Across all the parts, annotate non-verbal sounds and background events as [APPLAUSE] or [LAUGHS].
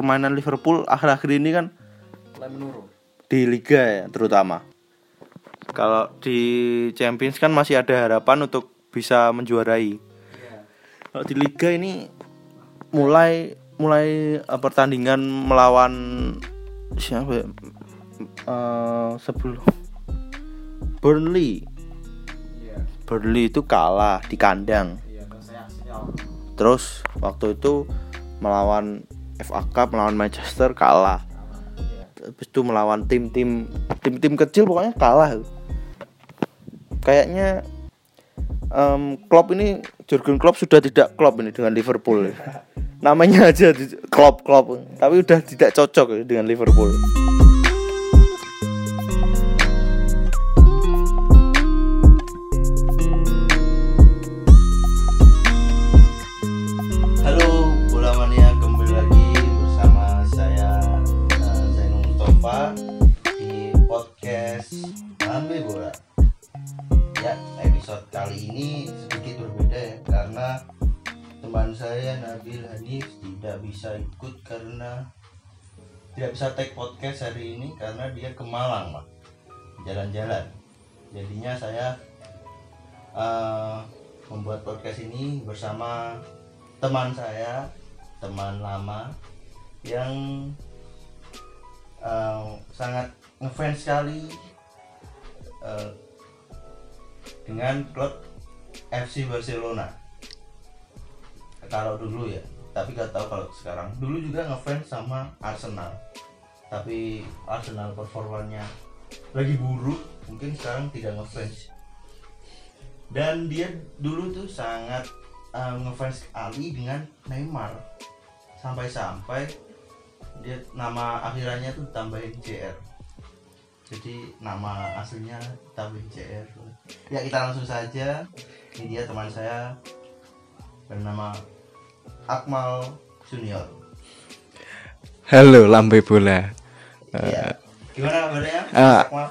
permainan Liverpool akhir-akhir ini kan mulai menurun di liga ya terutama. Kalau di Champions kan masih ada harapan untuk bisa menjuarai. Iya. Kalau di liga ini mulai mulai eh, pertandingan melawan siapa ya? Eh, sebelum Burnley. iya Burnley itu kalah di kandang. iya kan saya Arsenal Terus waktu itu melawan FA Cup melawan Manchester kalah. Habis itu melawan tim-tim tim-tim kecil pokoknya kalah. Kayaknya em Klopp ini Jurgen Klopp sudah tidak Klopp ini dengan Liverpool. [LAUGHS] Namanya aja Klopp Klopp, tapi udah tidak cocok dengan Liverpool. Bisa take podcast hari ini karena dia ke Malang Pak jalan-jalan. Jadinya saya eh, membuat podcast ini bersama teman saya, teman lama yang eh, sangat ngefans sekali eh, dengan klub FC Barcelona. Kalau dulu ya, tapi gak tahu kalau sekarang. Dulu juga ngefans sama Arsenal, tapi Arsenal performanya lagi buruk, mungkin sekarang tidak ngefans. Dan dia dulu tuh sangat uh, ngefans sekali dengan Neymar. Sampai-sampai dia nama akhirannya tuh tambahin JR jadi nama aslinya tambahin JR ya kita langsung saja. Ini dia teman saya bernama Akmal Junior. Halo Lambe Bola. Iya. gimana kabarnya. Akmal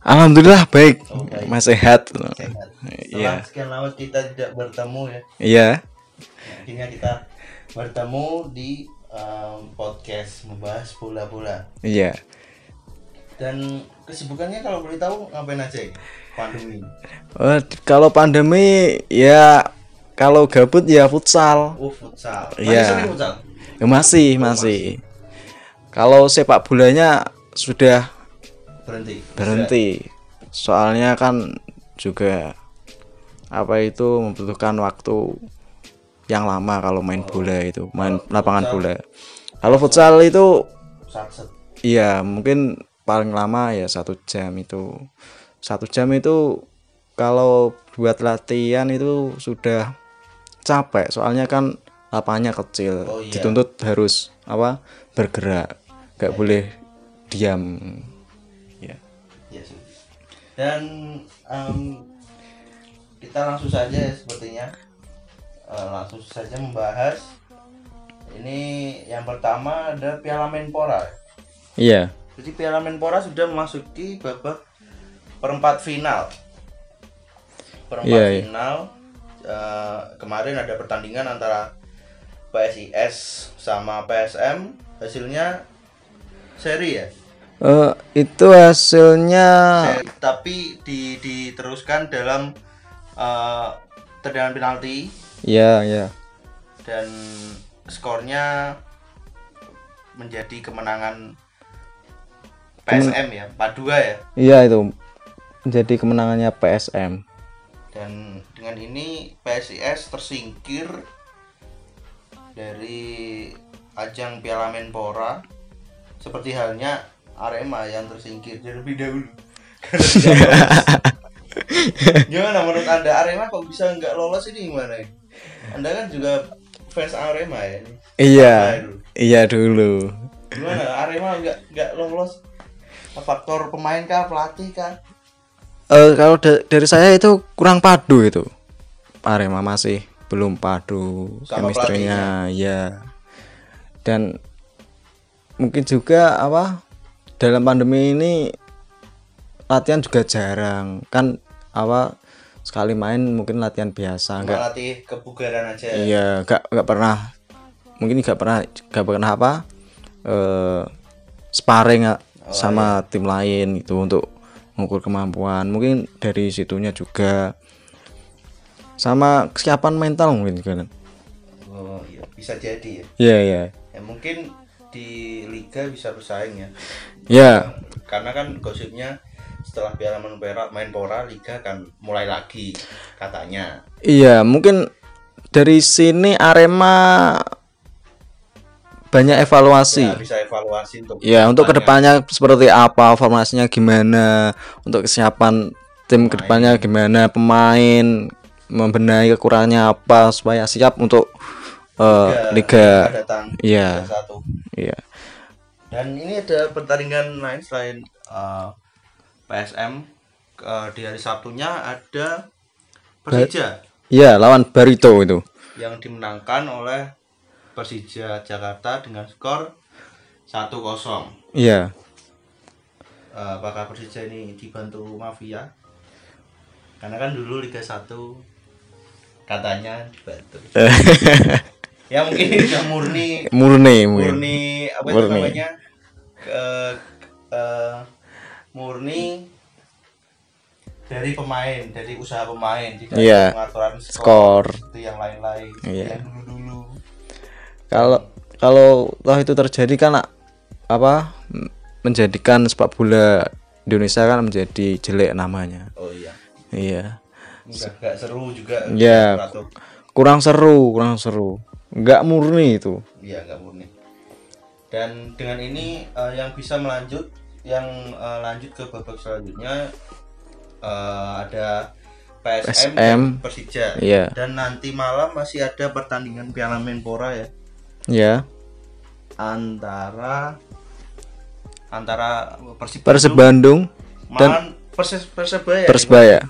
Alhamdulillah baik, Oh, baik. Mas sehat. sehat Iya. sekian lama kita tidak bertemu ya Iya, akhirnya kita bertemu di um, podcast membahas bola-bola iya. dan kesibukannya kalau boleh tahu ngapain aja ya pandemi? Oh, kalau pandemi ya kalau gabut ya futsal. oh futsal Iya. Masih futsal Ya, masih, masih. Kalau sepak bolanya sudah berhenti berhenti. Soalnya kan juga apa itu membutuhkan waktu yang lama kalau main bola itu, main lapangan bola. Kalau futsal itu Satset. Iya, mungkin paling lama ya satu jam itu. Satu jam itu kalau buat latihan itu sudah capek. Soalnya kan lapangannya kecil, Oh, iya. dituntut harus apa bergerak, nggak boleh diam. Ya. ya sih. dan um, kita langsung saja ya sepertinya Eh, langsung saja membahas ini yang pertama ada Piala Menpora Iya, Jadi Piala Menpora sudah memasuki babak perempat final. Perempat Iya, iya. final eh, kemarin ada pertandingan antara PSIS sama PSM. Hasilnya seri ya. Eh, itu hasilnya Seri, tapi di, diteruskan dalam eh, tendangan penalti ya ya dan skornya menjadi kemenangan PSM ya, 4-2 ya. iya itu jadi kemenangannya PSM. dan dengan ini PSIS tersingkir dari ajang Piala Menpora seperti halnya Arema yang tersingkir terlebih dahulu [LAUGHS] gimana menurut anda Arema kok bisa nggak lolos ini gimana ya? anda kan juga fans Arema ya Iya, itu? iya dulu. gimana Arema nggak nggak lolos faktor pemain kah pelatih kah Eh kalau da- dari saya itu kurang padu itu. Arema masih belum padu Sama chemistry-nya ya. Dan mungkin juga apa dalam pandemi ini latihan juga jarang. Kan apa sekali main mungkin latihan biasa enggak melatih kebugaran aja. Iya enggak enggak pernah mungkin enggak pernah enggak pernah apa eh, sparring ah, sama tim lain itu untuk mengukur kemampuan. Mungkin dari situnya juga. Sama kesiapan mental mungkin kan oh iya. Bisa jadi ya. Iya iya. Ya mungkin di liga bisa bersaing ya. Ya. Karena kan gosipnya setelah Piala Menpora Menpora liga akan mulai lagi katanya. Iya mungkin dari sini Arema banyak evaluasi. Ya, bisa evaluasi untuk Ya untuk ke depannya. seperti apa formasinya gimana untuk kesiapan tim ke depannya gimana pemain membenahi kekurangannya apa supaya siap untuk eh, liga datang Iya. Liga satu iya. Dan ini ada pertandingan lain selain uh, PSM uh, di hari Sabtunya ada Persija. Iya lawan Barito itu. Yang dimenangkan oleh Persija Jakarta dengan skor 1-0 iya. Eh, apakah Persija ini dibantu mafia? Karena kan dulu Liga 1 katanya dibantu [LAUGHS] ya mungkin [LAUGHS] sudah murni. Murni murni murni apa itu Murni. namanya? Eh, eh, murni dari pemain dari usaha pemain tidak ada pengaturan skor, skor. itu yang lain-lain. Iya. yang dulu-dulu. Kalau kalau toh itu terjadi kan apa menjadikan sepak bola Indonesia kan menjadi jelek namanya. Oh iya. Iya. Nggak nggak seru juga. Iya. atau kurang seru kurang seru nggak murni itu Iya nggak murni. Dan dengan ini eh, yang bisa melanjut, yang eh, lanjut ke babak selanjutnya eh, ada PSM, dan PSM. Persija. Iya. Dan nanti malam masih ada pertandingan Piala Menpora ya ya antara antara Persib Persib Bandung, dan Persis Persebaya. Persebaya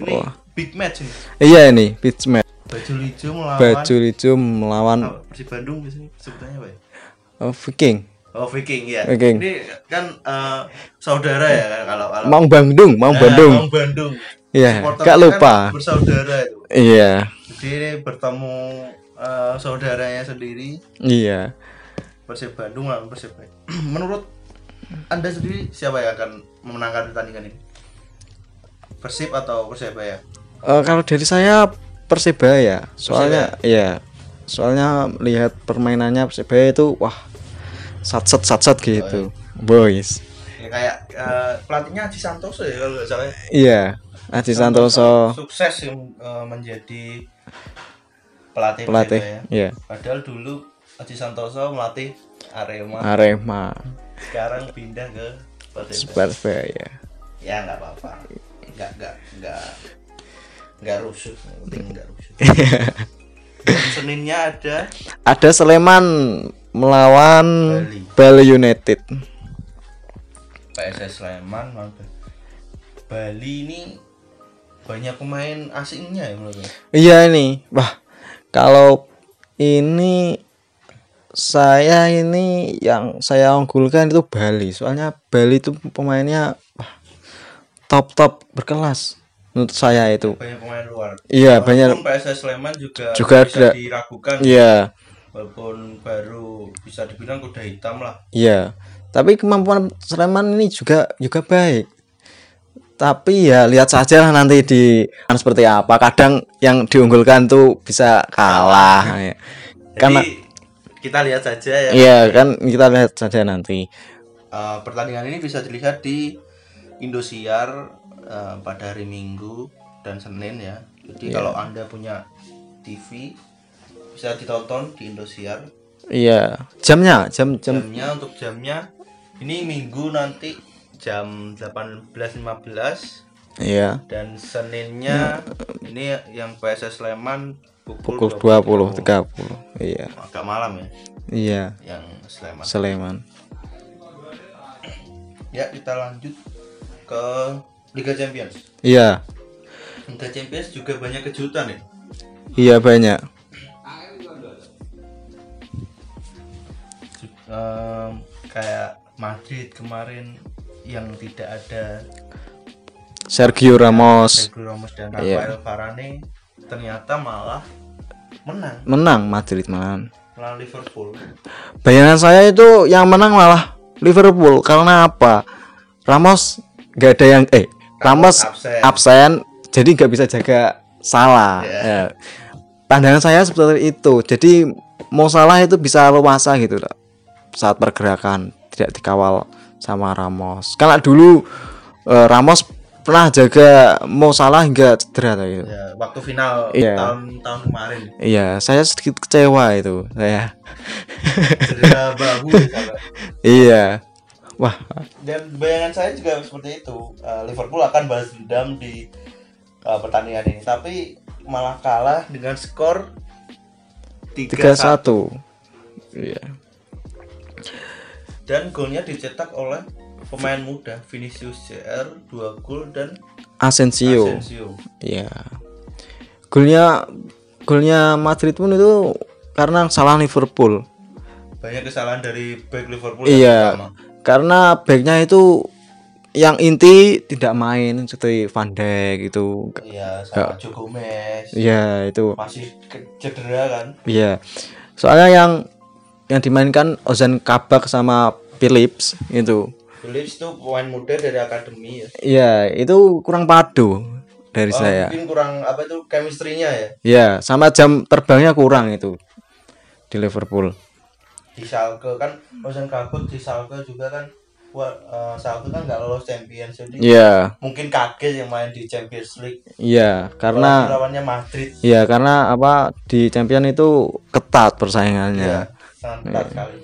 Ini Wah. big match ini. iya ini pitch match Baju hijau melawan baju hijau melawan apa, Persib Bandung biasanya sebutannya apa ya? oh, Viking Oh Viking ya. Viking. Ini kan eh, saudara ya kan kalau kalau Maung Bandung Maung Eh, Bandung Maung Bandung. iya Supporternya gak kan lupa bersaudara itu. iya Jadi ini bertemu eh, saudaranya sendiri iya Persib Bandung lawan Persib. [CLEARS THROAT] Menurut Anda sendiri siapa yang akan memenangkan pertandingan ini? Persib atau Persebaya? Eh, kalau dari saya Persebaya. Soalnya iya. Soalnya lihat permainannya Persebaya itu wah satset satset gitu boys. Ya kayak eh, pelatihnya Haji Santoso ya kalau nggak salah. ya. iya Aji Santoso sukses yang eh, menjadi pelatih pelatih Persebaya. iya. Padahal dulu Haji Santoso melatih Arema, Arema. Sekarang pindah ke Persebaya. Persebaya. Ya nggak apa-apa, nggak nggak nggak nggak rusuh, yang penting nggak rusuh. [LAUGHS] Seninnya ada ada Sleman melawan Bali. Bali United PSS Sleman, Bali. Ini banyak pemain asingnya ya menurut saya. iya ini wah kalau ini saya ini yang saya unggulkan itu Bali soalnya Bali itu pemainnya wah, top top berkelas menurut saya itu Banyak pemain luar. Iya, Walaupun banyak. PSS Sleman juga, Juga bisa ada. diragukan. iya Walaupun baru bisa dibilang kuda hitam lah. iya tapi kemampuan Sleman ini juga juga baik tapi ya lihat saja lah nanti di seperti apa kadang yang diunggulkan tuh bisa kalah [LAUGHS] ya. Jadi karena kita lihat saja ya. iya kan kita lihat saja nanti Eh, pertandingan ini bisa dilihat di Indosiar eh, pada hari Minggu dan Senin ya. Jadi Iya. kalau anda punya TV bisa ditonton di Indosiar. iya. Jamnya jam jam. Jamnya untuk jamnya ini Minggu nanti jam 18.15 iya. Dan Seninnya ini yang PSS Sleman pukul pukul 20 30 iya. Agak malam ya. Iya. Yang Sleman. Sleman. Ya kita lanjut ke Liga Champions. iya. Liga Champions juga banyak kejutan ya. iya banyak. Em, kayak Madrid kemarin yang tidak ada Sergio Ramos. Sergio Ramos dan Iya. Rafael Varane ternyata malah menang. Menang Madrid man melawan Liverpool. Bayangan saya itu yang menang malah Liverpool. Karena apa? Ramos nggak ada yang eh Ramos absen. absen jadi nggak bisa jaga salah Iya. Ya. pandangan saya seperti itu jadi mau salah itu bisa leluasa gitu loh saat pergerakan tidak dikawal sama Ramos karena dulu eh, Ramos pernah jaga mau salah hingga cedera gitu. ya waktu final Iya. tahun tahun kemarin Iya, saya sedikit kecewa itu. Saya. cedera bahu ya, [LAUGHS] iya. Wah, dan bayangan saya juga seperti itu Eh, Liverpool akan balas dendam di eh, pertandingan ini tapi malah kalah dengan skor 3-1 3-1. Iya. dan golnya dicetak oleh pemain muda Vinicius CR 2 gol dan Asensio. Asensio Iya. Golnya golnya Madrid pun itu karena salah Liverpool. banyak kesalahan dari back Liverpool Iya. yang. Karena backnya itu yang inti tidak main seperti Van Dijk itu. iya sama Joe Gomez Iya, itu. masih ke- cedera kan Iya. Soalnya yang yang dimainkan Ozan Kabak sama Phillips itu. Phillips itu pemain muda dari akademi ya Iya, itu kurang padu dari Oh, saya. mungkin kurang apa itu chemistry-nya ya Ya, sama jam terbangnya kurang itu di Liverpool. Di Schalke. Kan Ozan Kabak di Schalke juga kan eh, Schalke kan nggak lolos Champions jadi Iya, mungkin kaget yang main di Champions League. Iya, Apalagi karena lawannya Madrid. Iya karena apa di Champion itu ketat persaingannya. ya sangat ketat sekali.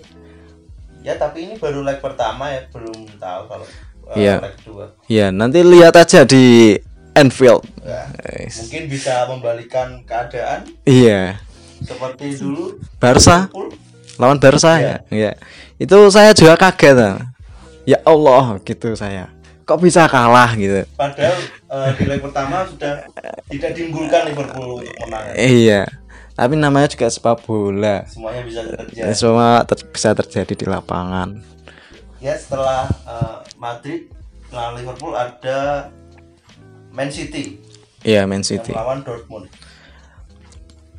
Ya tapi ini baru leg pertama ya belum tahu kalau eh, Iya. leg kedua Iya, nanti lihat aja di Anfield. Ya, Guys. mungkin bisa membalikan keadaan. Iya, seperti dulu. Barca? Liverpool. Lawan Barca ya. Iya. Itu saya juga kaget. Ya Allah, gitu saya. Kok bisa kalah gitu. padahal eh, di leg pertama sudah tidak diunggulkan Liverpool untuk menang Iya. Tapi namanya juga sepak bola. semuanya bisa terjadi Ya, semua ter- bisa terjadi di lapangan. ya setelah eh, Madrid melawan Liverpool ada Man City Iya, Man yang City. melawan Dortmund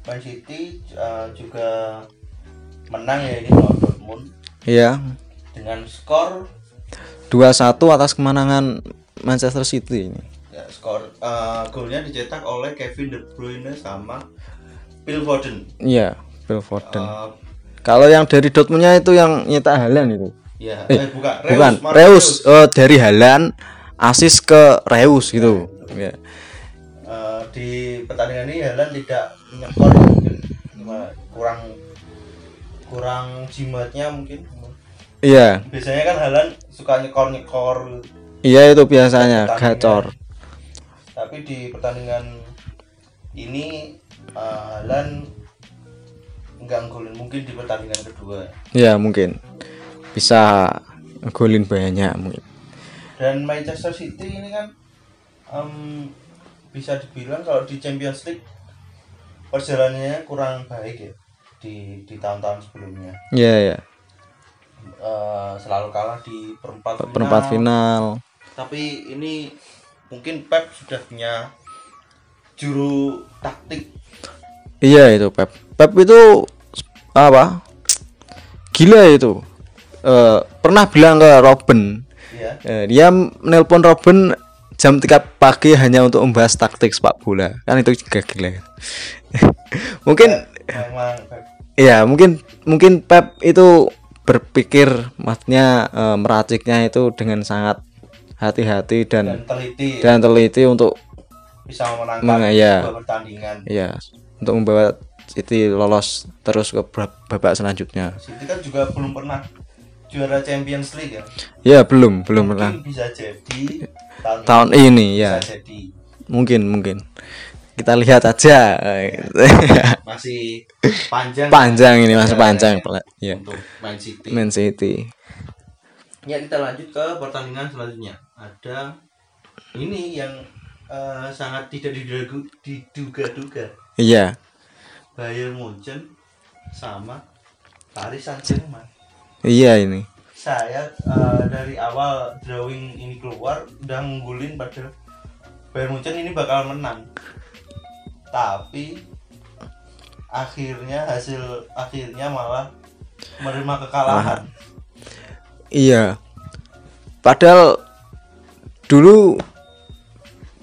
Man City eh, juga menang ya ini melawan Dortmund Iya, dengan skor 2-1 atas kemenangan Manchester City ini. ya, skor eh, golnya dicetak oleh Kevin De Bruyne sama Phil Foden Iya, Phil Foden. Eh, Kalau yang dari Dortmundnya itu yang nyetak Halan itu. ya eh, bukan Reus, Bukan, Marcus Reus eh, dari Halan asis ke Reus gitu. Ya. Eh, di pertandingan ini Haaland tidak nyekor mungkin gimana kurang kurang jimatnya mungkin. Iya, biasanya kan Haaland suka nyekor nyekor iya itu biasanya gacor. tapi di pertandingan ini eh, Haaland nggak golin mungkin di pertandingan kedua. Iya, mungkin. Bisa golin banyak mungkin. dan Manchester City ini kan em, bisa dibilang kalau di Champions League perjalanannya kurang baik ya di di tahun-tahun sebelumnya Iya, iya. Eh, selalu kalah di perempat final. Perempat final. Tapi ini mungkin Pep sudah punya juru taktik. Iya itu Pep. Pep itu apa? Gila itu. Eh, pernah bilang ke Robin, Ya. eh, dia nelpon Robin jam 3 pagi hanya untuk membahas taktik sepak bola. Kan itu juga gila. [LAUGHS] mungkin Memang ya mungkin mungkin Pep itu berpikir maksudnya eh, meraciknya itu dengan sangat hati-hati dan dan teliti dan teliti untuk bisa memenangkan iya. sebuah pertandingan. ya untuk membawa City lolos terus ke bab- babak selanjutnya. City kan juga belum pernah juara Champions League ya. Ya belum belum pernah Mungkin bisa jadi tahun, tahun ini ini ya bisa jadi mungkin mungkin kita lihat aja masih panjang panjang ini masih perjalanannya panjang ya untuk Man City. Man City Ya kita lanjut ke pertandingan selanjutnya. Ada ini yang eh, sangat tidak diduga- diduga-duga. iya Bayern Munchen sama Paris Saint-Germain. iya ini Saya eh, dari awal drawing ini keluar udah ngunggulin pada Bayern Munchen ini bakal menang. Tapi akhirnya hasil akhirnya malah menerima kekalahan Iya. Padahal dulu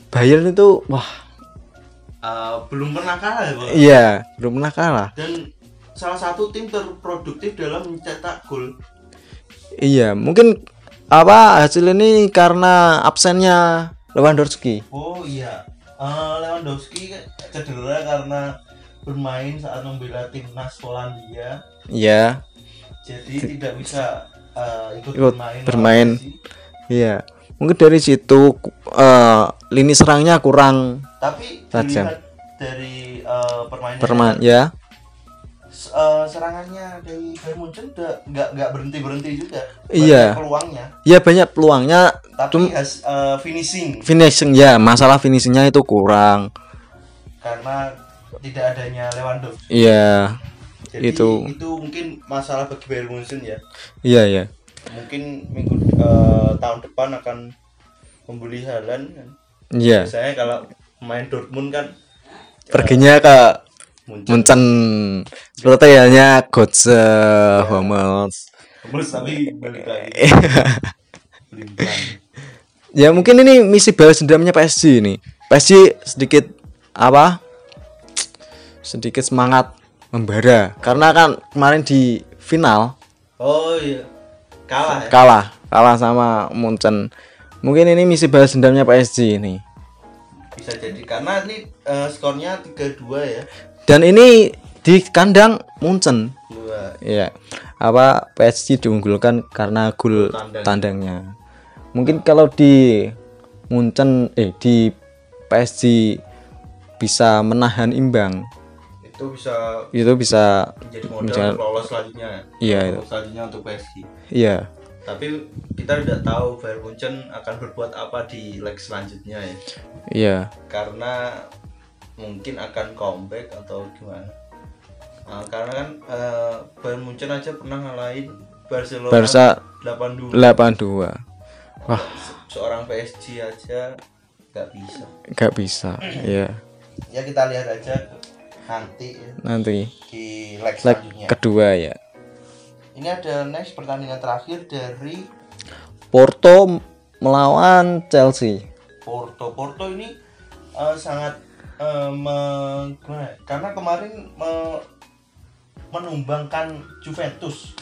Bayern itu wah Eh, belum pernah kalah ya Bang? iya belum pernah kalah. dan salah satu tim terproduktif dalam mencetak gol Iya mungkin apa hasil ini karena absennya Lewandowski. oh iya Eh, Lewandowski cedera karena bermain saat membela timnas Polandia Iya. Jadi tidak bisa eh, ikut, Ikut bermain bermain. Iya. Mungkin dari situ eh, lini serangnya kurang. Tapi Tajam. dari eh, permainan perman ya eh, serangannya dari Bayern Munchen nggak nggak berhenti berhenti juga Iya. Banyak peluangnya. Ya banyak peluangnya. Tapi Cum- has- eh, finishing. Finishing ya. Masalah finishingnya itu kurang. Karena tidak adanya Lewandowski. Iya Jadi Itu. itu mungkin masalah bagi Bayern Munchen ya. iya iya. Mungkin minggu eh, tahun depan akan membeli Haaland kan. iya. Biasanya kalau main Dortmund kan perginya ke Munchen. Munchen Proteanya Götze Hummels. Terus tapi balik lagi. [LAUGHS] Ya mungkin ini misi balas dendamnya PSG ini. PSG sedikit apa? Sedikit semangat membara. Karena kan kemarin di final Oh iya. Kalah ya. kalah. Kalah sama Munchen. Mungkin ini misi balas dendamnya PSG ini. Bisa jadi. Karena ini eh, skornya 3-2 ya. Dan ini di kandang Munchen ya apa PSG diunggulkan karena gol Tandang. tandangnya mungkin kalau di Munchen eh di PSG bisa menahan imbang Itu bisa itu bisa menjadi modal Menjadi- untuk lolos selanjutnya. ya. Iya, itu. Selanjutnya untuk PSG. iya Tapi kita tidak tahu Bayern Munchen akan berbuat apa di leg selanjutnya ya. iya karena mungkin akan comeback atau gimana? Nah, karena kan eh, Bayern Munchen aja pernah ngalahin Barcelona Barca 8-2 82 wah. Se- seorang PSG aja nggak bisa. Nggak bisa [CLEARS THROAT] iya. Ya kita lihat aja nanti ya, nanti. di leg leg kedua ya. Ini ada next pertandingan terakhir dari Porto melawan Chelsea. Porto. Porto ini eh, sangat eh, me- gimana ya? karena kemarin me- menumbangkan Juventus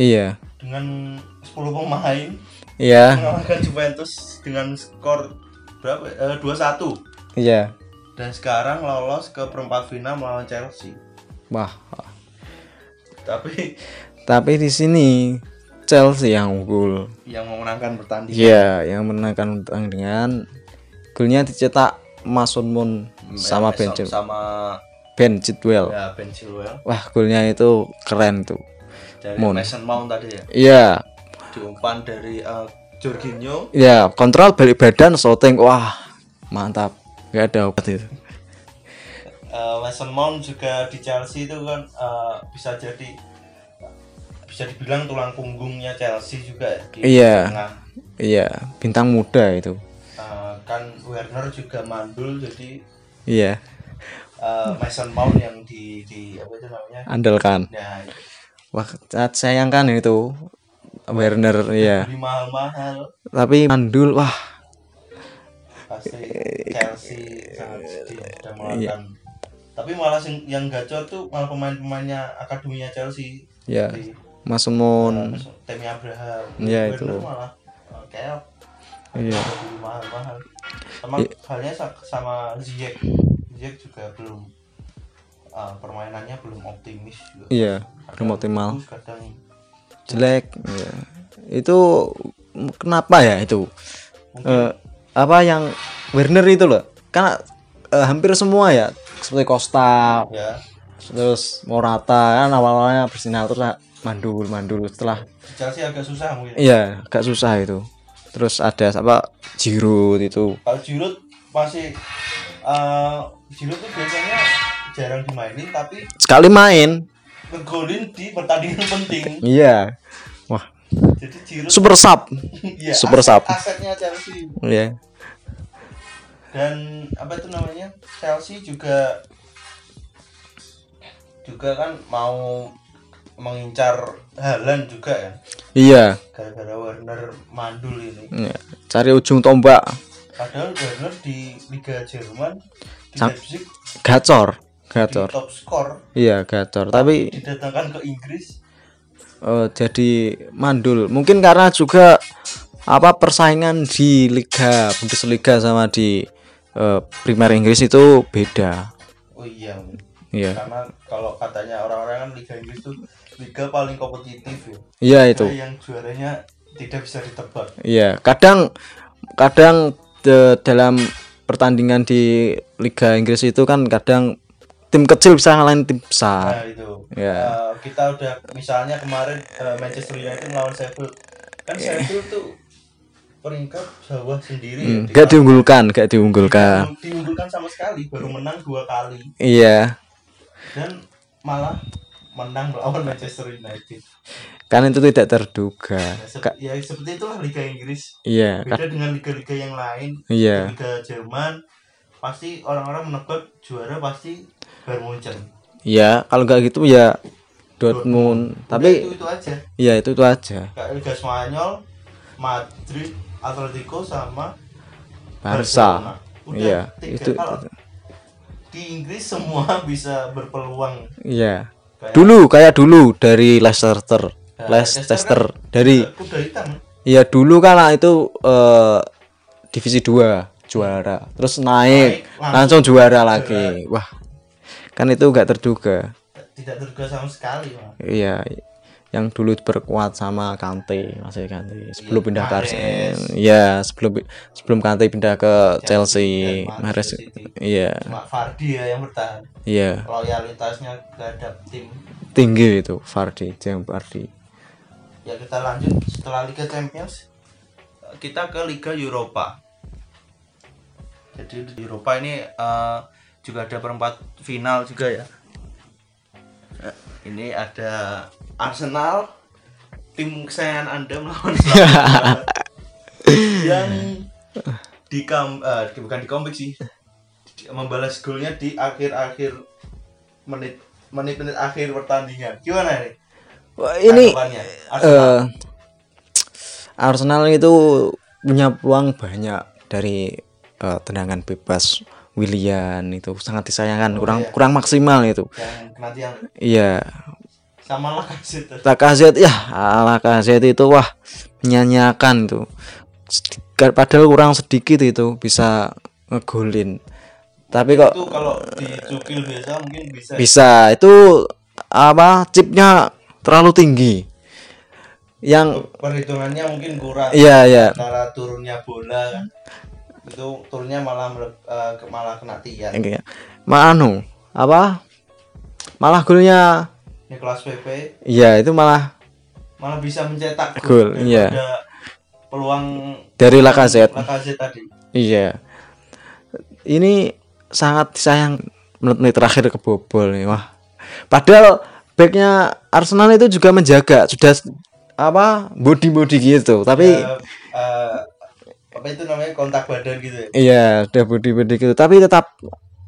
iya. dengan 10 pemain. Iya. Mengalahkan Juventus dengan skor berapa? Eh, 2-1 iya. Dan sekarang lolos ke perempat final melawan Chelsea. wah. Tapi tapi di sini Chelsea yang unggul. Yang memenangkan pertandingan. Iya, yang menangkan pertandingan. Golnya dicetak Mason Moon sama Ben Chil- sama Ben Chilwell. ya Ben Chilwell Wah, golnya itu keren tuh. dari Moon. Mason Mount tadi ya. Iya, Diumpan dari eh, Jorginho iya, kontrol balik badan shooting. Wah, mantap. Gak ada obat itu. Eh, Mason Mount juga di Chelsea itu kan eh, bisa jadi bisa dibilang tulang punggungnya Chelsea juga ya, di Iya. tengah. Iya, bintang muda itu. Eh, kan Werner juga mandul jadi Iya, eh, Mason Mount yang di di apa itu namanya andalkan. nah Wah, sangat sayangkan itu Werner iya. beli mahal-mahal Tapi mandul wah, pasti Chelsea sangat sedih sudah Iya. tapi malah yang gacor tuh malah pemain-pemainnya akademinya Chelsea ya. di Mason Moon. Temi Abraham Iya, itu. malah kayak Iya. mahal-mahal sama halnya sa- sama Ziyech. Ziyech juga belum eh, permainannya belum optimis juga. Iya, Kadang belum optimal. bagus, kadang jelek ya. itu kenapa ya itu? Eh, apa yang Werner itu loh karena eh, hampir semua ya seperti Costa ya. terus Morata kan awal-awalnya bersinar terus mandul mandul setelah Chelsea agak susah mungkin. Iya agak susah itu terus ada apa? Giroud itu. Kalau Giroud masih eh Giroud tuh biasanya jarang dimainin tapi sekali main. ngegolin di pertandingan penting. Iya. Wah. Jadi Giroud super sub. [LAUGHS] Ya, super aset- sub. asetnya Chelsea. Iya. Dan apa itu namanya? Chelsea juga juga kan mau mengincar Halan juga ya. Iya. Gara-gara Werner mandul ini. Iya. cari ujung tombak. Padahal Werner di Liga Jerman di Sam- Leipzig gacor gacor. top skor iya gacor. Tapi didatangkan ke Inggris. eh, jadi mandul. Mungkin karena juga apa persaingan di Liga Bundesliga sama di eh, Premier Inggris itu beda. Oh iya. Iya. Karena kalau katanya orang-orang kan Liga Inggris tuh liga paling kompetitif ya. Iya itu. yang juaranya tidak bisa ditebak. Iya kadang kadang de- dalam pertandingan di Liga Inggris itu kan kadang tim kecil bisa ngalahin tim besar. Nah itu. Iya. Eh, kita udah misalnya kemarin eh, Manchester United melawan Sheffield. Kan Sheffield tuh peringkat bawah sendiri ya, Hmm, gak diunggulkan gak diunggulkan. diunggulkan sama sekali baru menang dua kali. Iya. Dan malah menang melawan Manchester United. Kan itu tidak terduga. Nah, se- Ka- ya seperti itulah Liga Inggris. Iya beda dengan liga-liga yang lain. Iya. Liga Jerman pasti orang-orang menebak juara pasti Bayern Munchen. Iya kalau nggak gitu ya Dortmund. Udah tapi itu itu aja. Iya itu itu aja. Kayak Liga Spanyol Madrid Atletico sama Barca. Udah iya tiga. itu, Kalau itu. di Inggris semua [LAUGHS] bisa berpeluang. Iya kayak dulu kayak dulu dari Leicester Nah, Leicester kan dari kuda- hitam Iya dulu kan itu eh, divisi 2 juara, terus naik, Naik, langsung langsung, juara lagi. Wah, kan itu nggak terduga. tidak terduga sama sekali. Iya, yang dulu berkuat sama Kante, masih Kante. Sebelum Iya, pindah ke. Arsenal. Iya, sebelum sebelum Kante pindah ke Chelsea, dan Mahrez. Iya, cuma Vardy ya yang bertahan iya, loyalitasnya terhadap tim tinggi itu Vardy, James Vardy. ya kita lanjut setelah Liga Champions kita ke Liga Eropa jadi di Eropa ini eh, juga ada perempat final juga ya Eh, ini ada Arsenal tim kesayangan anda melawan [LAUGHS] yang di kam eh, bukan di comeback sih membalas golnya di akhir-akhir menit menit-menit akhir pertandingan gimana nih Wah, ini? Arsenal eh Arsenal itu punya peluang banyak dari eh, tendangan bebas William itu sangat disayangkan kurang iya. kurang maksimal itu yang nanti yang iya sama lah kasih Lacazette ya Lacazette itu wah menyanyiakan Sedi- padahal kurang sedikit itu bisa ngegolin. Tapi kok itu kalau dicukil biasa mungkin bisa bisa. Itu apa chipnya terlalu tinggi. Yang perhitungannya mungkin kurang. Iya iya. Antara turunnya bola kan. Itu turunnya malah ke- malah kena tiang. Iya. Ma anu, apa? Malah golnya Nicolas Pepe iya itu malah malah bisa mencetak Gol, iya. peluang dari Lacazette. Lacazette tadi Iya. Ini sangat sayang menit-menit terakhir kebobol nih. Wah. Padahal backnya Arsenal itu juga menjaga sudah apa body body gitu tapi Eh, eh, apa itu namanya kontak badan gitu ya iya sudah body body gitu tapi tetap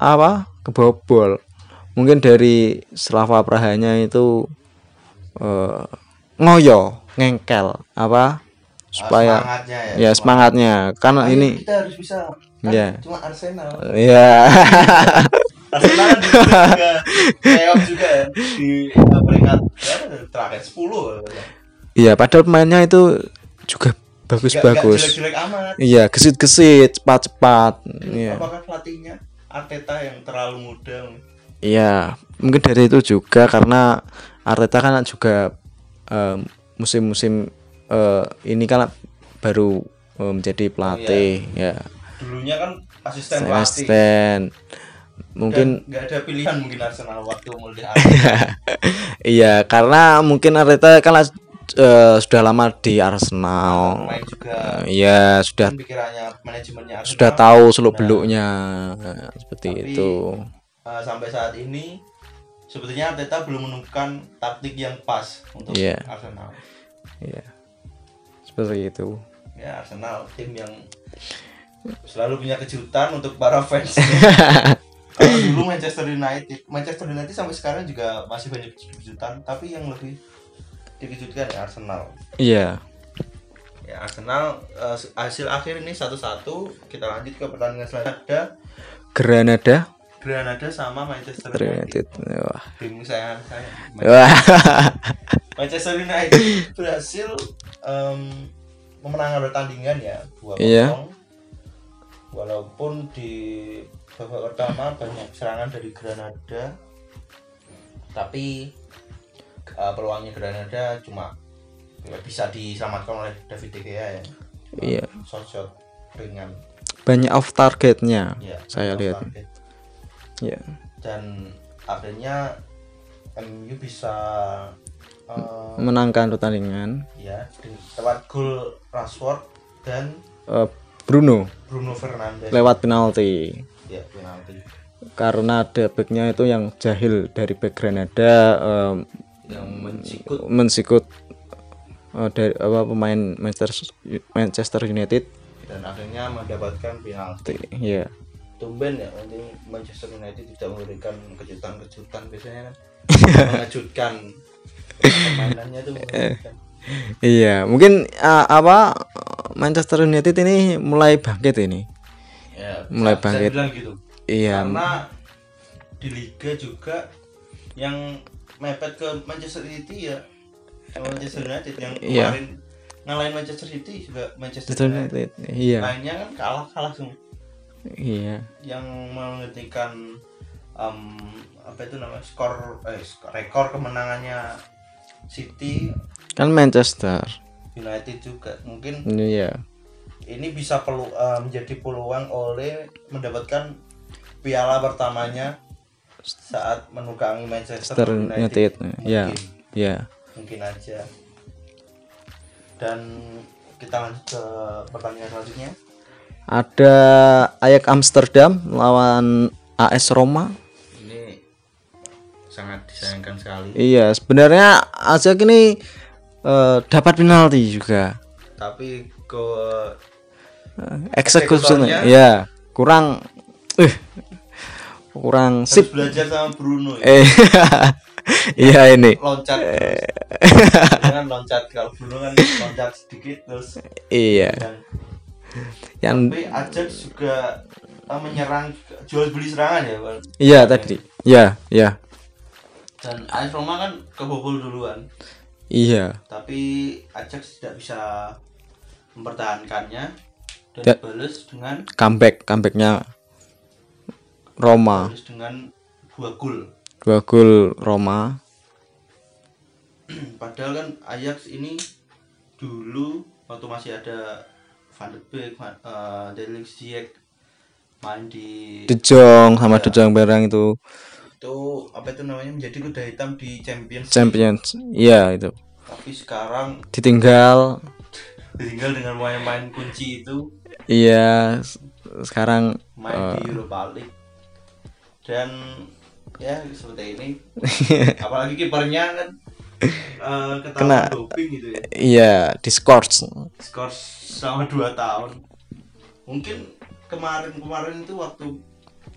apa kebobol mungkin dari Slava Prahanya itu eh, ngoyo ngengkel apa supaya semangatnya ya ya semangatnya. karena Ayo, ini kita harus bisa kan Iya. cuma Arsenal. Ya Arsenal kan juga playoff juga ya di uh, peringkat terakhir 10 iya padahal pemainnya itu juga bagus-bagus. Iya gesit-gesit cepat-cepat. Iya. Apakah pelatihnya Arteta yang terlalu muda iya mungkin dari itu juga karena Arteta kan juga musim-musim eh, ini kan baru eh, menjadi pelatih ya. Dulunya kan asisten pelatih. Asisten mungkin nggak ada pilihan mungkin Arsenal waktu mulai [LAUGHS] iya karena mungkin Arteta kan eh, sudah lama di Arsenal. Main juga. Iya sudah kan pikirannya manajemennya Arsenal. sudah tahu seluk beluknya Nah, seperti Tapi- itu uh, sampai saat ini sebetulnya Arteta belum menemukan taktik yang pas untuk Iya. Arsenal. Iya. Seperti itu. Ya Arsenal tim yang selalu punya kejutan untuk para fans. [LAUGHS] Kalau dulu Manchester United Manchester United sampai sekarang juga masih banyak kejutan tapi yang lebih dikejutkan ya Arsenal. Iya. ya Arsenal eh, hasil akhir ini satu-satu. Kita lanjut ke pertandingan selanjutnya. Ada Granada Granada sama Manchester United. Wah. tim saya saya Wah. Manchester United berhasil em, memenangkan pertandingan ya 2-0 Iya. walaupun di babak pertama banyak serangan dari Granada tapi eh, peluangnya Granada cuma ya, bisa diselamatkan oleh David De Gea ya Iya. shot shot ringan Banyak off targetnya. ya Saya off lihat. target. Iya. dan akhirnya MU bisa eh, Menangkan pertandingan. ya lewat gol Rashford dan Eh, Bruno Bruno Fernandes lewat penalti. ya penalti Karena ada backnya itu yang jahil dari back Granada em, yang mensikut mensikut eh, dari apa pemain Manchester Manchester United. dan akhirnya mendapatkan penalti Iya. Tumben ya nanti Manchester United tidak memberikan kejutan-kejutan biasanya kan [LAUGHS] mengejutkan permainannya tuh mengejutkan [LAUGHS] Iya, mungkin uh, apa Manchester United ini mulai bangkit ini. ya, Mulai bisa- bisa bangkit. bilang gitu Iya, karena di liga juga yang mepet ke Manchester City ya Manchester United yang Iya. kemarin ngalahin Manchester City juga Manchester Manchester United United. Iya, lainnya kan kalah kalah semua iya, yang menghentikan em, apa itu namanya skor eh skor- rekor kemenangannya City. Kan Manchester. United juga mungkin Iya, ini bisa pelu eh, menjadi peluang oleh mendapatkan piala pertamanya saat menukangi Manchester United, United. Iya, Mungkin, iya. mungkin aja. Dan kita lanjut ke pertandingan selanjutnya Ada Ajax Amsterdam lawan AS Roma. ini sangat disayangkan sekali Iya, sebenarnya Ajax ini eh, dapat penalti juga. tapi ke Eksekusinya, Eksekutornya? ya kurang, eh kurang harus sip. belajar sama Bruno ya. Eh, [LAUGHS] iya ini. loncat terus. Jangan loncat kalau Bruno kan loncat sedikit terus Iya, dan yang tapi Ajax juga eh, menyerang jual beli serangan ya Bang. iya tadi. Ya, ya. dan AS Roma kan kebobol duluan Iya. tapi Ajax tidak bisa mempertahankannya dan balas dengan Comeback, comebacknya Roma. balas dengan dua gol Dua gol Roma. [CLEARS THROAT] padahal kan Ajax ini dulu waktu masih ada Van de Beek, Van- eh, Delix Ziyech main di De Jong sama Iya. De Jong bareng itu itu apa itu namanya menjadi kuda hitam di Champions. Champions. Iya itu. tapi sekarang Ditinggal. tinggal dengan main-main kunci itu Iya. Sekarang main di Europa League dan ya seperti ini [LAUGHS] apalagi kipernya kan eh, Kena. doping gitu ya iya discourse. skor selama 2 tahun mungkin kemarin-kemarin itu waktu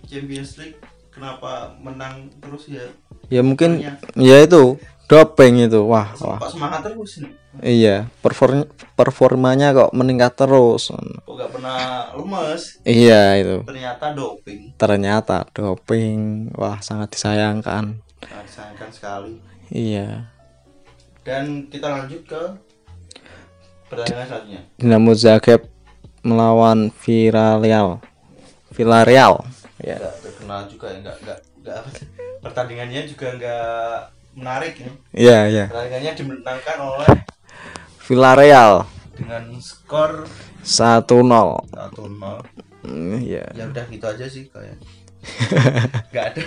Champions League kenapa menang terus ya Ya mungkin Kipernya ya itu doping itu. Wah, wah. kok semangat terus nih Iya, perform performanya kok meningkat terus. kok gak pernah lemes Iya itu. ternyata doping Ternyata doping. Wah, sangat disayangkan. nah, disayangkan sekali Iya. Dan kita lanjut ke pertandingan selanjutnya Dinamo Zagreb melawan Villarreal. Villarreal. Ya. terkenal juga ya nggak nggak nggak apa sih pertandingannya juga nggak menarik ya Iya, iya. pertandingannya dimenangkan oleh Villarreal dengan skor 1-0. 1-0 Hmm, Iya. ya udah gitu aja sih kayak [LAUGHS] nggak ada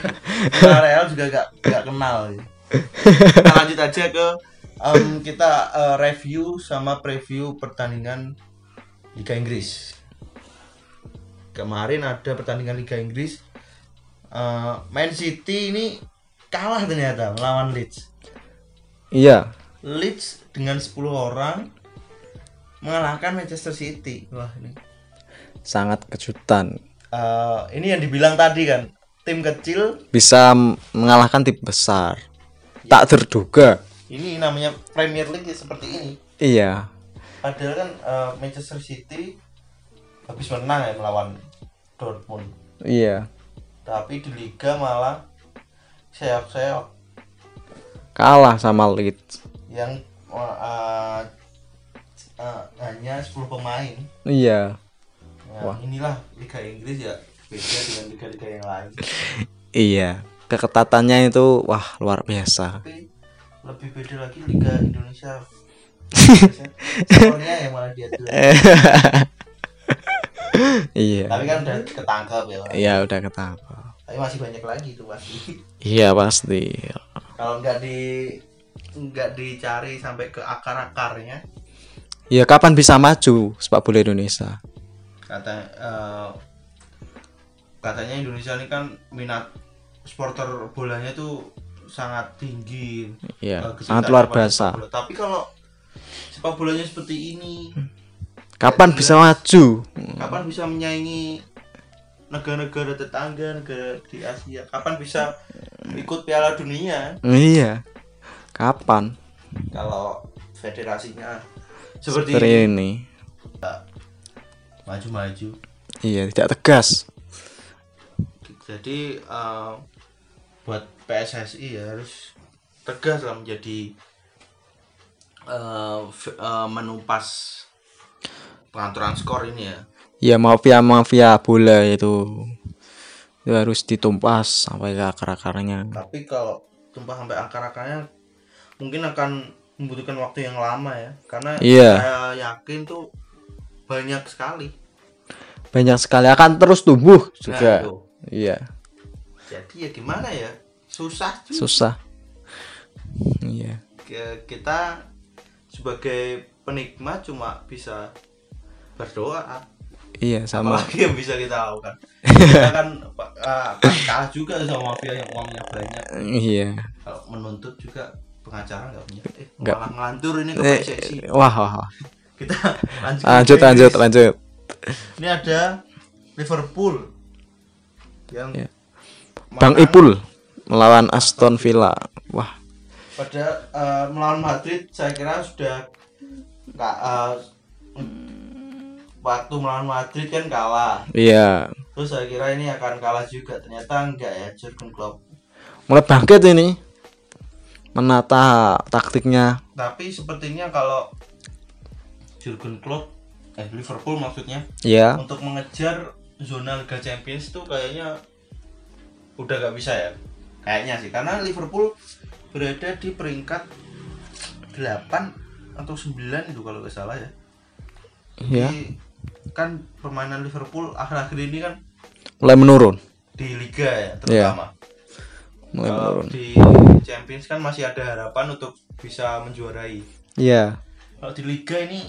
Villarreal juga nggak nggak kenal ya. [LAUGHS] kita lanjut aja ke em, kita eh, review sama preview pertandingan Liga Inggris. Kemarin ada pertandingan Liga Inggris. Eh, Man City ini kalah ternyata melawan Leeds. Iya. Leeds dengan 10 orang mengalahkan Manchester City. Wah ini. Sangat kejutan. Eh, ini yang dibilang tadi kan tim kecil bisa mengalahkan tim besar. Tak terduga ini namanya Premier League ya seperti ini. Iya. Padahal kan eh, Manchester City habis menang ya melawan Dortmund. Iya. Tapi di liga malah seok-seok kalah sama Leeds. Yang eh, eh, hanya 10 pemain. Iya. Nah, inilah Liga Inggris ya beda dengan liga-liga yang lain. [LAUGHS] Iya. Keketatannya itu wah luar biasa. Tapi lebih beda lagi Liga Indonesia. [LAUGHS] Skornya yang malah dia dulu [LAUGHS] iya. Tapi kan udah ketangkap ya. Iya udah ketangkap tapi masih banyak lagi itu pasti iya pasti. Kalau nggak di nggak dicari sampai ke akar akarnya ya kapan bisa maju sepak bola Indonesia? Kata eh, katanya Indonesia ini kan minat supporter bolanya tuh sangat tinggi Eh, sangat luar biasa. tapi kalau sepak bolanya seperti ini kapan bisa maju? kapan bisa menyaingi negara-negara tetangga negara di Asia? Kapan bisa ikut Piala Dunia? Iya. Kapan? Kalau federasinya seperti, seperti ini. ini. Maju-maju. Iya tidak tegas. Jadi eh, buat PSSI ya harus tegas lah menjadi eh, f- eh, menumpas pengaturan skor ini ya. Ya mafia mafia bola itu itu harus ditumpas sampai ke akar akarnya tapi kalau tumpah sampai akar-akarnya mungkin akan membutuhkan waktu yang lama ya. Karena Iya. saya yakin tuh banyak sekali. Banyak sekali akan terus tumbuh Nah, juga itu. iya jadi ya gimana ya? Susah juga. Susah. Iya. Ke- kita sebagai penikmat cuma bisa berdoa. Iya sama. Apalagi yang bisa kita lakukan. [LAUGHS] Kita kan uh, kalah juga sama mafia yang uangnya banyak. Iya. Kalau menuntut juga pengacara nggak punya. Eh, Nggak. ngelantur ini ke Eh, wah, wah, wah. kita lanjut lanjut lanjut lanjut. Ini ada Liverpool yang Ya. Bang Ipul melawan Aston Villa. Wah. Pada eh, melawan Madrid saya kira sudah nggak eh, waktu melawan Madrid kan kalah. Iya. Terus saya kira ini akan kalah juga. Ternyata enggak ya Jurgen Klopp. Mulai bangkit ini. Menata taktiknya. Tapi sepertinya kalau Jurgen Klopp eh Liverpool maksudnya ya untuk mengejar zona Liga Champions itu kayaknya udah gak bisa ya? Kayaknya sih karena Liverpool berada di peringkat 8 atau 9 itu kalau nggak salah ya. Ya Jadi, kan permainan Liverpool akhir-akhir ini kan mulai menurun. di Liga ya terutama. Mulai kalau menurun. di Champions kan masih ada harapan untuk bisa menjuarai. Iya. Kalau di Liga ini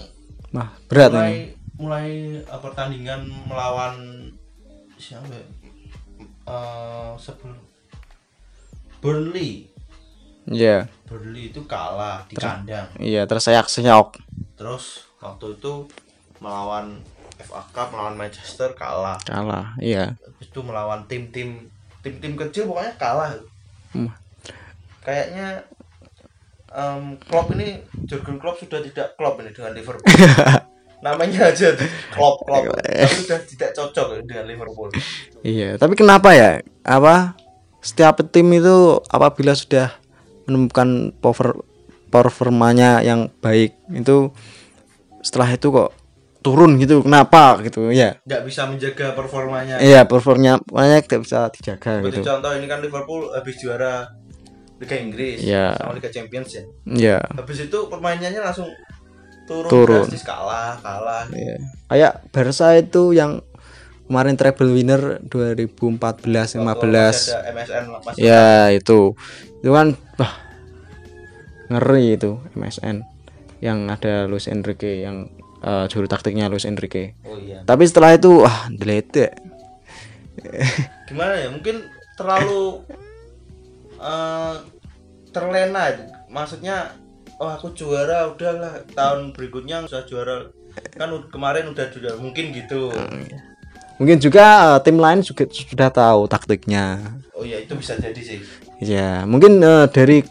wah berat mulai ini. mulai uh, pertandingan melawan siapa ya? Eh, sebelum Burnley. Iya. Burnley itu kalah di kandang. iya terseok-seok terus waktu itu melawan FA Cup melawan Manchester kalah. Kalah iya. Habis itu melawan tim-tim tim-tim kecil pokoknya kalah. Hmm. kayaknya em, Klopp ini Jurgen Klopp sudah tidak Klopp ini dengan Liverpool [LAUGHS] namanya aja Klopp [LAUGHS] tapi sudah tidak cocok dengan Liverpool Iya, tapi kenapa ya? Apa setiap tim itu apabila sudah menemukan power performanya yang baik itu setelah itu kok turun gitu. Kenapa gitu? Ya. nggak bisa menjaga performanya Iya, performanya makanya tidak bisa dijaga seperti gitu. contoh ini kan Liverpool habis juara Liga Inggris Iya. sama Liga Champions ya Iya. habis itu permainannya langsung turun, Turun. drastis kalah kalah. Iya. Kayak Barca itu yang kemarin treble winner 2014 Waktu 15 masih ada MSN ya itu. Itu kan wah ngeri itu MSN yang ada Luis Enrique yang eh, juru taktiknya Luis Enrique. Oh iya. Tapi setelah itu wah delete [LAUGHS] gimana ya? Mungkin terlalu eh, terlena. Itu. maksudnya oh aku juara udahlah. Tahun berikutnya bisa juara. Kan kemarin udah juara. Mungkin gitu. Mungkin juga eh, tim lain juga sudah tahu taktiknya. Oh ya itu bisa jadi sih. Ya mungkin eh, dari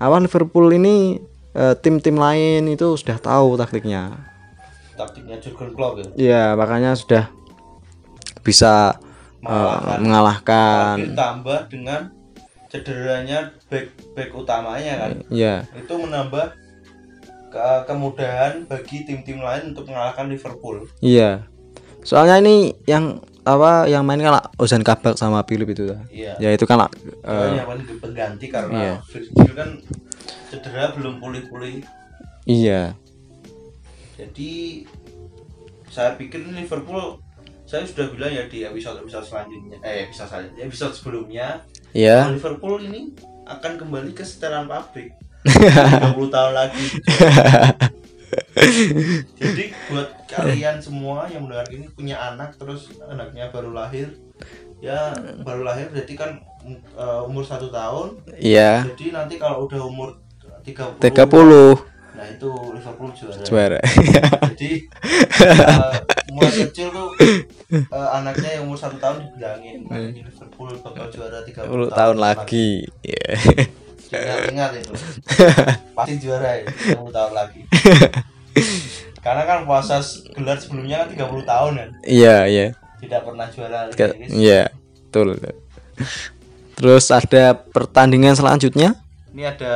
awal Liverpool ini eh, tim-tim lain itu sudah tahu taktiknya. Taktiknya Jurgen Klopp ya? Ya makanya sudah bisa Mengalahkan. mengalahkan. Ditambah dengan cederanya back back utamanya kan. Ya itu menambah ke- kemudahan bagi tim-tim lain untuk mengalahkan Liverpool. Iya. Soalnya ini yang apa yang main kan Ozan Kabak sama Philip itu ta. iya. Ya itu kan Soalnya yang paling pengganti karena iya. Virgil kan cedera belum pulih-pulih. Iya. Jadi saya pikir Liverpool saya sudah bilang ya di episode episode selanjutnya eh episode selanjutnya episode sebelumnya ya Liverpool ini akan kembali ke setelan pabrik. 30 tahun lagi. [LAUGHS] Jadi buat kalian semua yang mendengar ini punya anak terus anaknya baru lahir ya baru lahir berarti kan uh, umur satu tahun. Iya. Jadi nanti kalau udah umur 30 30 nah itu Liverpool juara. Juara. Jadi [LAUGHS] uh, mulai kecil tuh uh, anaknya yang umur satu tahun dibilangin "Nanti Liverpool bakal juara 30 10 tahun lagi. Iya. ingat-ingat itu. [LAUGHS] Pasti juara ya 30 tahun lagi. [LAUGHS] Karena kan puasa gelar sebelumnya kan 30 tahun kan? Iya iya. Tidak pernah juara Liga Ke- Inggris. iya betul. Terus ada pertandingan selanjutnya? Ini ada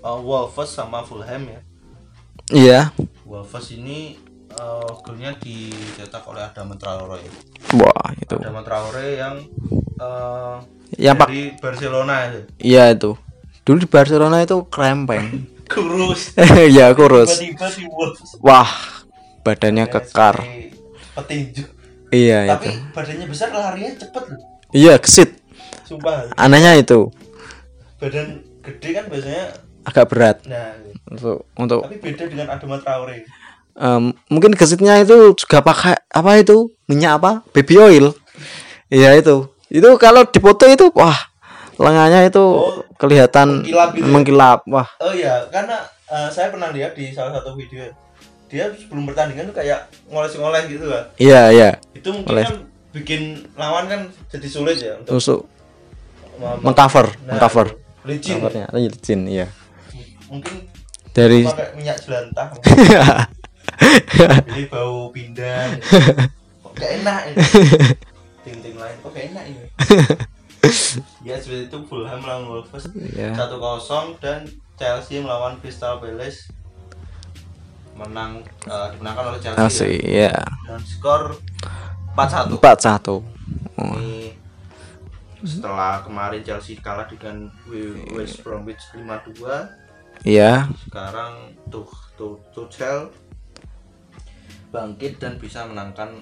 uh, Wolves sama Fulham ya. Iya. Wolves ini uh, golnya dicetak oleh Adama Traore. Wah itu. Adama Traore yang uh, yang pak dari Barcelona itu. Iya itu. Dulu di Barcelona itu krempeng. [LAUGHS] Kurus. [LAUGHS] Ya kurus. Tiba-tiba di Wolves wah badannya kekar. Seperti petinju. Iya tapi itu. badannya besar larinya cepet loh. Iya kesit sumpah. Anehnya itu. Badan gede kan biasanya agak berat. Nah untuk untuk tapi beda dengan Adama Traore em, mungkin gesitnya itu juga pakai apa itu? Minyak apa? Baby oil. Iya itu. Itu kalau dipoto itu wah lengannya itu Oh, kelihatan mengkilap gitu ya? mengkilap wah. Oh iya. Karena eh, saya pernah lihat di salah satu video dia sebelum pertandingan tuh kayak ngoles-ngoles gitu kan iya iya. Itu mungkin Ngoles. kan bikin lawan kan jadi sulit ya untuk tusuk mem- mengcover nah, mengcover. licin. Covernya licin iya. Mungkin dari pakai minyak jelantah [LAUGHS] jadi bau pindah kok gak enak ini? Ting-ting lain kok gak enak ini? Ya seperti itu Fulham melawan Wolves. Ya satu kosong dan Chelsea melawan Crystal Palace menang eh, dimenangkan oleh Chelsea Chelsea ya. ya dan skor 4-1 empat satu. Oh, ini setelah kemarin Chelsea kalah dengan West Bromwich 5-2 iya. Sekarang tuh tuh Tuchel bangkit dan bisa menangkan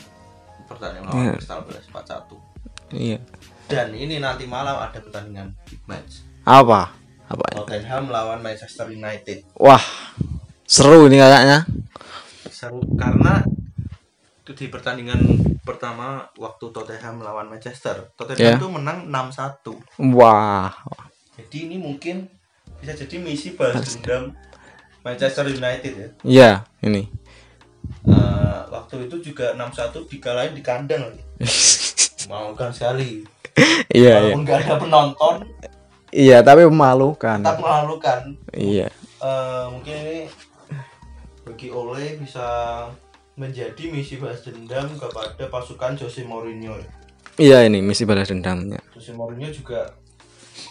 pertandingan Iya. lawan Crystal Palace 4-1 iya. Dan ini nanti malam ada pertandingan big match. Apa? Apa Tottenham melawan Manchester United. Wah seru ini kayaknya. Seru karena itu di pertandingan pertama waktu Tottenham melawan Manchester. Tottenham Ya. itu menang 6-1 wah. Jadi ini mungkin bisa jadi misi balas. dendam Manchester United ya. Iya ini Eh, waktu itu juga 6-1 dikalahin di kandang. [LAUGHS] Lagi memalukan sekali. Iya iya. walaupun nggak ada penonton iya tapi memalukan. tetap memalukan. Iya. Eh, mungkin ini bagi Ole bisa menjadi misi balas dendam kepada pasukan Jose Mourinho. Ya. iya ini misi balas dendamnya. Jose Mourinho juga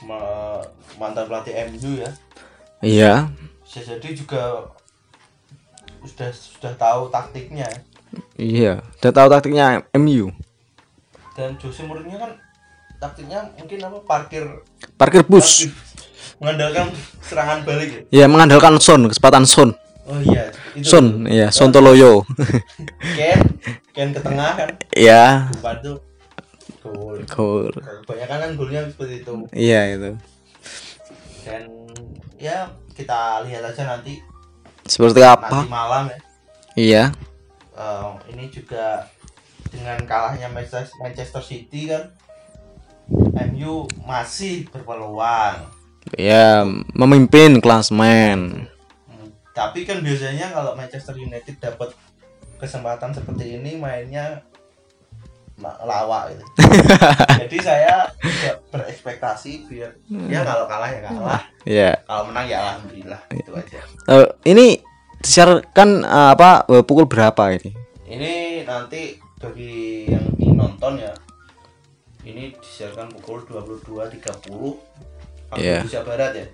ma- mantan pelatih MU ya. Iya. Bisa jadi juga sudah sudah tahu taktiknya. Iya udah tahu taktiknya MU dan Jose Mourinho kan taktiknya mungkin apa parkir parkir bus. parkir, mengandalkan serangan balik ya? Iya mengandalkan Son kecepatan Son. Oh iya itu. Son iya Son Toloyo. Ken Ken ke tengah kan? Iya. Depan tuh gol. Gol. Kebanyakan kan golnya seperti itu. Iya itu. Dan ya kita lihat aja nanti seperti nanti apa? malam ya. Iya. Eh, ini juga dengan kalahnya Manchester, City kan MU masih berpeluang. Ya memimpin klasmen. Hmm, tapi kan biasanya kalau Manchester United dapat kesempatan seperti ini mainnya ma- lawak gitu. [LAUGHS] Jadi saya tidak berekspektasi biar ya kalau kalah ya kalah, ya kalau menang ya alhamdulillah itu aja. Eh, ini disiarkan eh, apa eh, pukul berapa ini Ini nanti bagi yang ingin nonton ya, ini disiarkan pukul 22.30 waktu Iya. Indonesia Barat ya.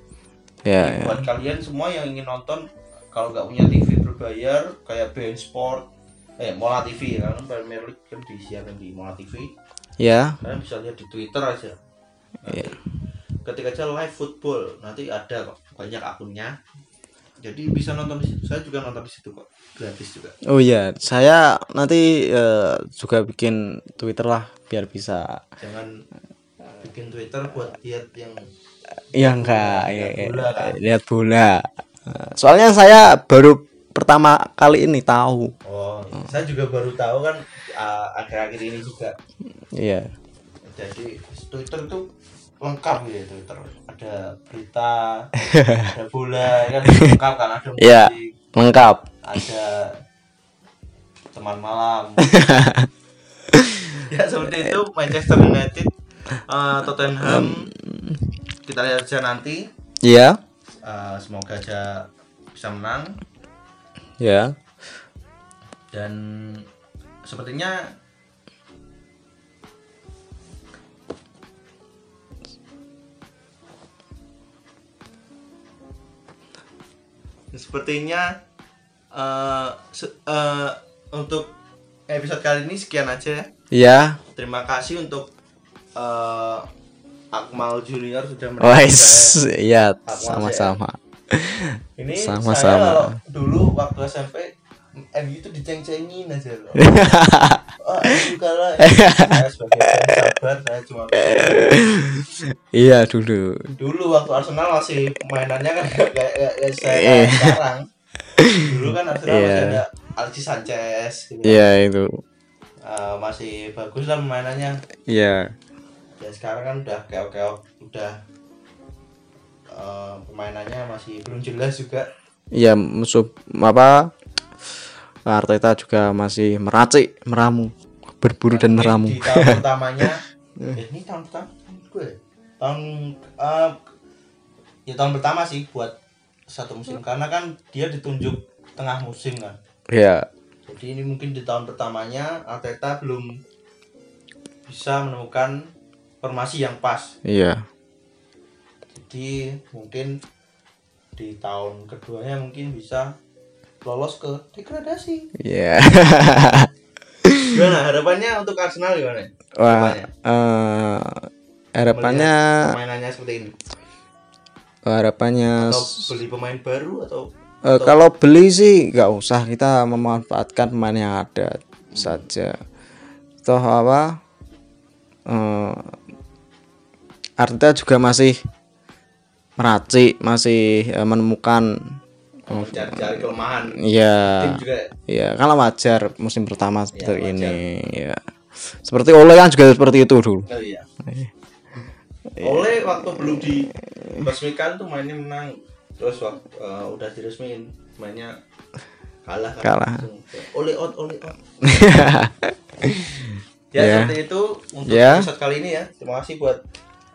ya, Jadi ya. buat kalian semua yang ingin nonton kalau nggak punya TV berbayar kayak BN Sport eh Mola TV kan Premier League kan disiarkan di Mola TV ya. Kalian bisa lihat di Twitter aja. Nanti Iya. ketika aja live football nanti ada kok banyak akunnya. Jadi bisa nonton di situ. Saya juga nonton di situ kok. Gratis juga. Oh iya saya nanti eh, juga bikin Twitter lah biar bisa. Jangan bikin Twitter buat lihat yang ya enggak. Lihat ya, ya, bola, kan? lihat bola. Eh, soalnya saya baru pertama kali ini tahu. Oh saya juga baru tahu kan uh, akhir-akhir ini juga. Iya. Jadi Twitter tuh lengkap ya Twitter. Ada berita [LAUGHS] ada bola kan lengkap kan? Ada musik Iya. lengkap. ada teman malam. [LAUGHS] Ya seperti itu Manchester United eh, Tottenham. Kita lihat aja nanti. Ya Eh, semoga aja bisa menang ya. Dan sepertinya sepertinya eh, se- eh, untuk episode kali ini sekian aja ya. Terima kasih untuk eh, Akmal Junior sudah wes saya. ya Aku sama-sama [LAUGHS] ini Sama-sama. saya kalau dulu waktu SMP MU itu diceng-cengin aja loh [LAUGHS] oh MU kalah [LAUGHS] saya sebagai sabar saya cuma iya dulu dulu waktu Arsenal masih mainannya kan kayak kayak saya Iya. sekarang dulu kan Arsenal Iya. masih ada Alexis Sanchez gitu. iya itu Eh, masih bagus lah mainannya iya ya sekarang kan udah keok-keok udah eh, permainannya masih belum jelas juga. Iya musuh apa Arteta juga masih meracik meramu berburu dan meramu. di tahun [LAUGHS] pertamanya eh, ini tahun pertama gue tahun eh, ya tahun pertama sih buat satu musim karena kan dia ditunjuk tengah musim kan. Ya jadi ini mungkin di tahun pertamanya Arteta belum bisa menemukan formasi yang pas. Iya jadi mungkin di tahun keduanya mungkin bisa lolos ke degradasi iya gimana harapannya untuk Arsenal gimana wah Harapannya? eh, harapannya permainannya seperti ini harapannya atau beli pemain baru atau Eh, kalau beli sih nggak usah kita memanfaatkan pemain yang ada saja. Toh apa? Eh, Arteta juga masih meracik, masih eh, menemukan cari-cari kelemahan ya tim juga ya kalau wajar musim pertama seperti wajar. ini ya. Seperti Ole kan juga seperti itu dulu. oh iya oleh waktu belum diresmikan tuh mainnya menang terus waktu eh, udah diresmiin mainnya kalah kan Kalah. Oleh out oleh out [LAUGHS] ya Ya. seperti itu untuk Ya. episode kali ini ya terima kasih buat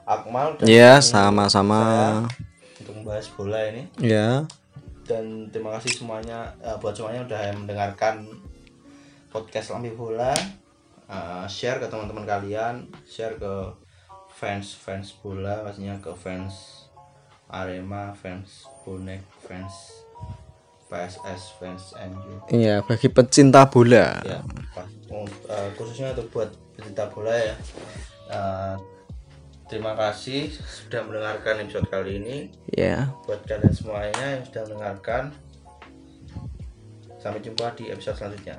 Akmal dan Ya, sama-sama. untuk membahas bola ini Ya. dan terima kasih semuanya eh, buat semuanya udah mendengarkan podcast Lambi Bola Eh, share ke teman-teman kalian share ke fans fans bola pastinya ke fans Arema fans bonek fans PSS fans MU Iya, bagi pecinta bola. ya pas- eh, khususnya untuk buat pecinta bola ya Eh, terima kasih sudah mendengarkan episode kali ini Ya. buat kalian semuanya yang sudah mendengarkan sampai jumpa di episode selanjutnya